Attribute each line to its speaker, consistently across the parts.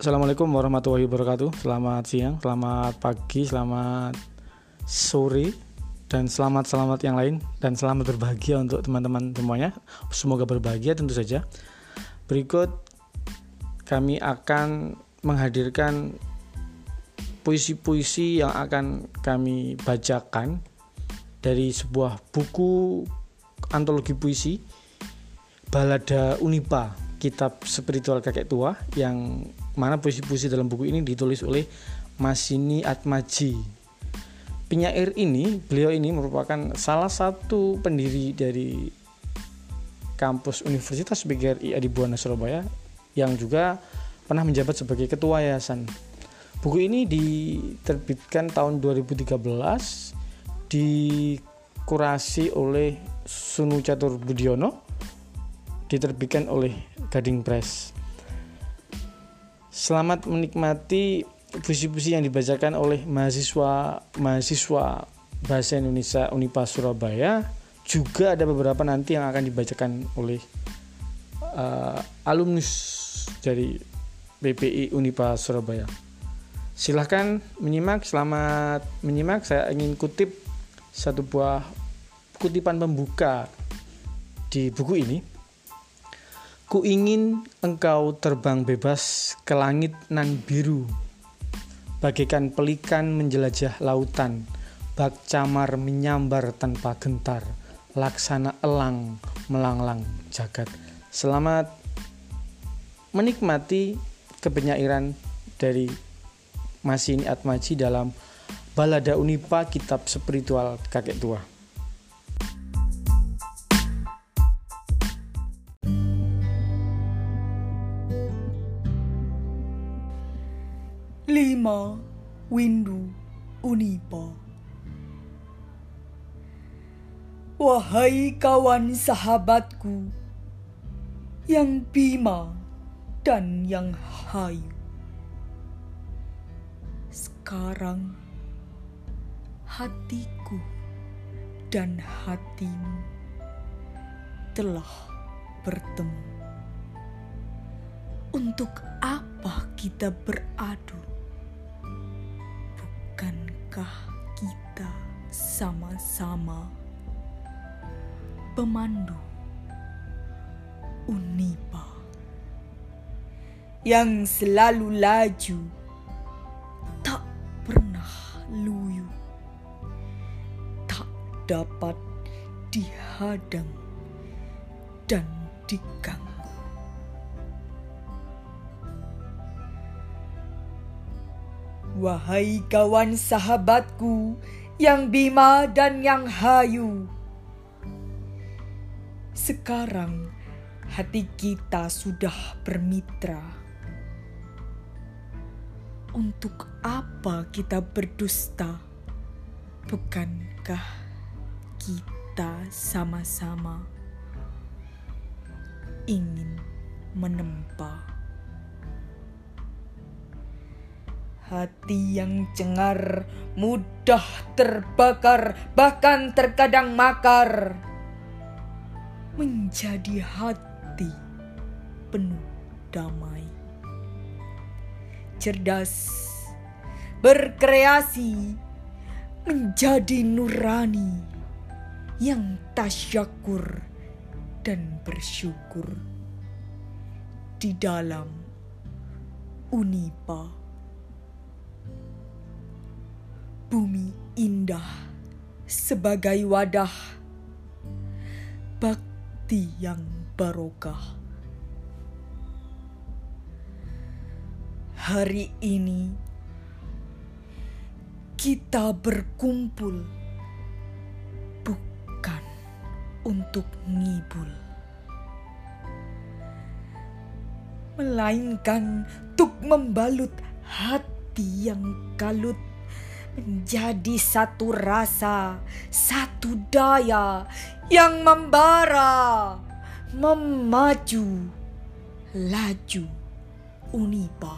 Speaker 1: Assalamualaikum warahmatullahi wabarakatuh. Selamat siang, selamat pagi, selamat sore, dan selamat-selamat yang lain dan selamat berbahagia untuk teman-teman semuanya. Semoga berbahagia tentu saja. Berikut kami akan menghadirkan puisi-puisi yang akan kami bacakan dari sebuah buku antologi puisi Balada Unipa, kitab spiritual kakek tua yang mana puisi-puisi dalam buku ini ditulis oleh Masini Atmaji. Penyair ini, beliau ini merupakan salah satu pendiri dari kampus Universitas PGRI Adibuana Surabaya yang juga pernah menjabat sebagai ketua yayasan. Buku ini diterbitkan tahun 2013 dikurasi oleh Sunu Catur Budiono diterbitkan oleh Gading Press. Selamat menikmati puisi-puisi yang dibacakan oleh mahasiswa mahasiswa bahasa Indonesia Unipa Surabaya. Juga ada beberapa nanti yang akan dibacakan oleh uh, alumnus dari BPI Unipa Surabaya. Silahkan menyimak, selamat menyimak. Saya ingin kutip satu buah kutipan pembuka di buku ini. Ku ingin engkau terbang bebas ke langit nan biru, bagaikan pelikan menjelajah lautan, bak camar menyambar tanpa gentar, laksana elang melanglang jagat. Selamat menikmati kepenyairan dari Masini Atmaji dalam Balada Unipa Kitab Spiritual Kakek Tua.
Speaker 2: Windu Unipa. Wahai kawan sahabatku yang bima dan yang hayu. Sekarang hatiku dan hatimu telah bertemu. Untuk apa kita beradu? Bukankah kita sama-sama pemandu Unipa yang selalu laju, tak pernah luyu, tak dapat dihadang dan diganggu. Wahai kawan sahabatku yang bima dan yang hayu. Sekarang hati kita sudah bermitra. Untuk apa kita berdusta? Bukankah kita sama-sama ingin menempa? Hati yang cengar, mudah terbakar, bahkan terkadang makar. Menjadi hati penuh damai. Cerdas, berkreasi, menjadi nurani yang tasyakur dan bersyukur di dalam Unipa. Bumi indah sebagai wadah bakti yang barokah. Hari ini kita berkumpul bukan untuk ngibul, melainkan untuk membalut hati yang kalut menjadi satu rasa, satu daya yang membara, memaju, laju, unipa.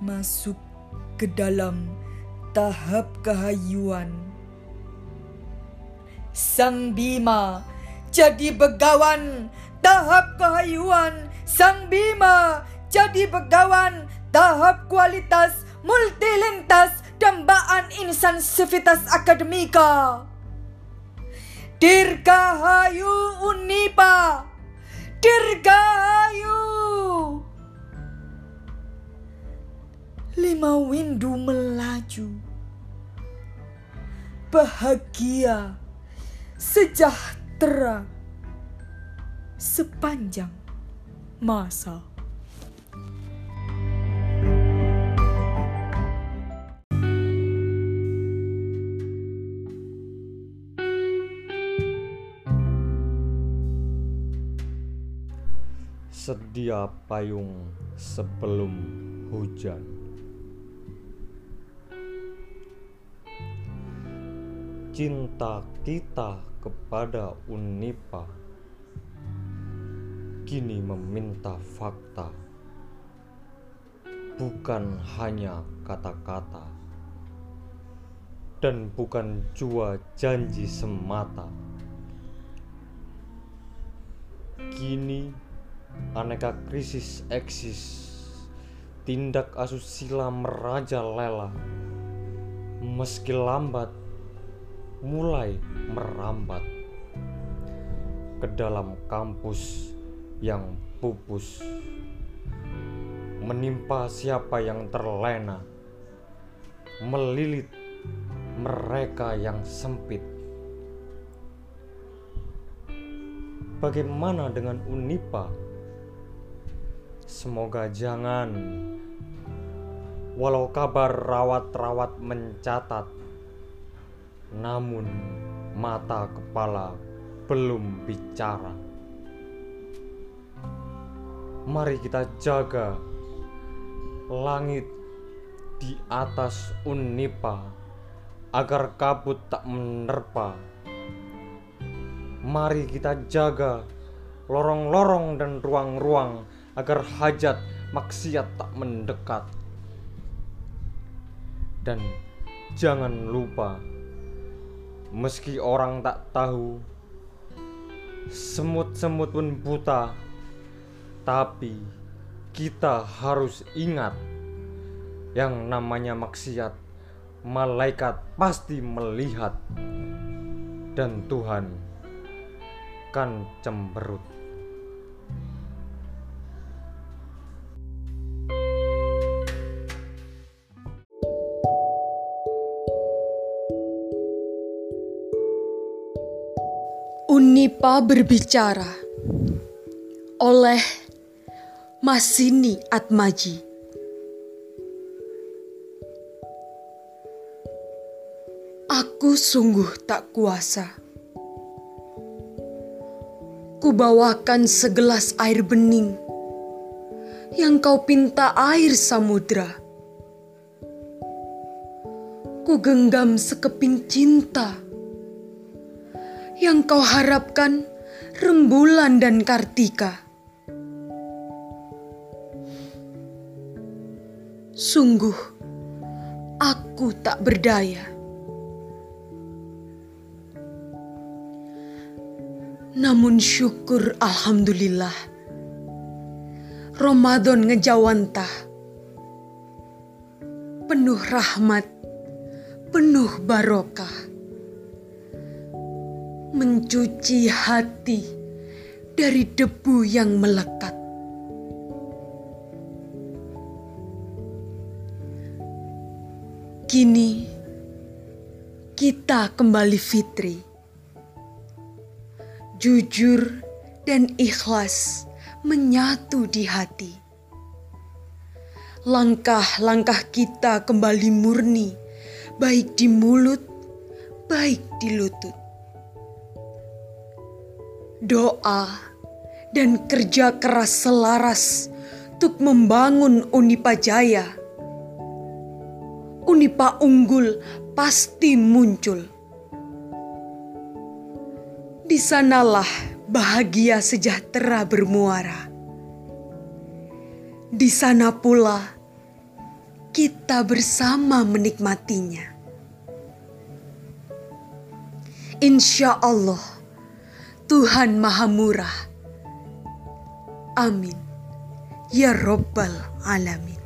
Speaker 2: Masuk ke dalam tahap kehayuan. Sang Bima jadi begawan
Speaker 3: tahap kehayuan Sang Bima jadi begawan tahap kualitas multilintas dambaan insan sivitas akademika. Dirgahayu Unipa. Dirgahayu. Lima windu melaju. Bahagia Sejahtera Sepanjang masa
Speaker 4: Sedia payung sebelum hujan. Cinta kita kepada Unipa kini meminta fakta, bukan hanya kata-kata, dan bukan jua janji semata. Kini aneka krisis eksis, tindak asusila merajalela, meski lambat mulai merambat. Ke dalam kampus yang pupus menimpa siapa yang terlena melilit mereka yang sempit. Bagaimana dengan Unipa semoga jangan walau kabar rawat-rawat mencatat namun mata kepala belum bicara mari kita jaga langit di atas Unipa agar kabut tak menerpa. Mari kita jaga lorong-lorong dan ruang-ruang agar hajat maksiat tak mendekat. Dan jangan lupa, meski orang tak tahu, semut-semut pun buta tapi kita harus ingat yang namanya maksiat malaikat pasti melihat dan Tuhan kan cemberut
Speaker 3: Unipa berbicara oleh Masini Atmaji. Aku sungguh tak kuasa Kubawakan segelas air bening Yang kau pinta air samudra. Ku genggam sekeping cinta Yang kau harapkan rembulan dan kartika Sungguh, aku tak berdaya. Namun syukur Alhamdulillah. Ramadan ngejawantah. Penuh rahmat, penuh barokah. Mencuci hati dari debu yang melekat. Kini kita kembali fitri, jujur dan ikhlas menyatu di hati. Langkah-langkah kita kembali murni, baik di mulut, baik di lutut. Doa dan kerja keras selaras untuk membangun Unipajaya Unipa unggul pasti muncul. Di sanalah bahagia sejahtera bermuara. Di sana pula kita bersama menikmatinya. Insya Allah, Tuhan Maha Murah. Amin. Ya Rabbal Alamin.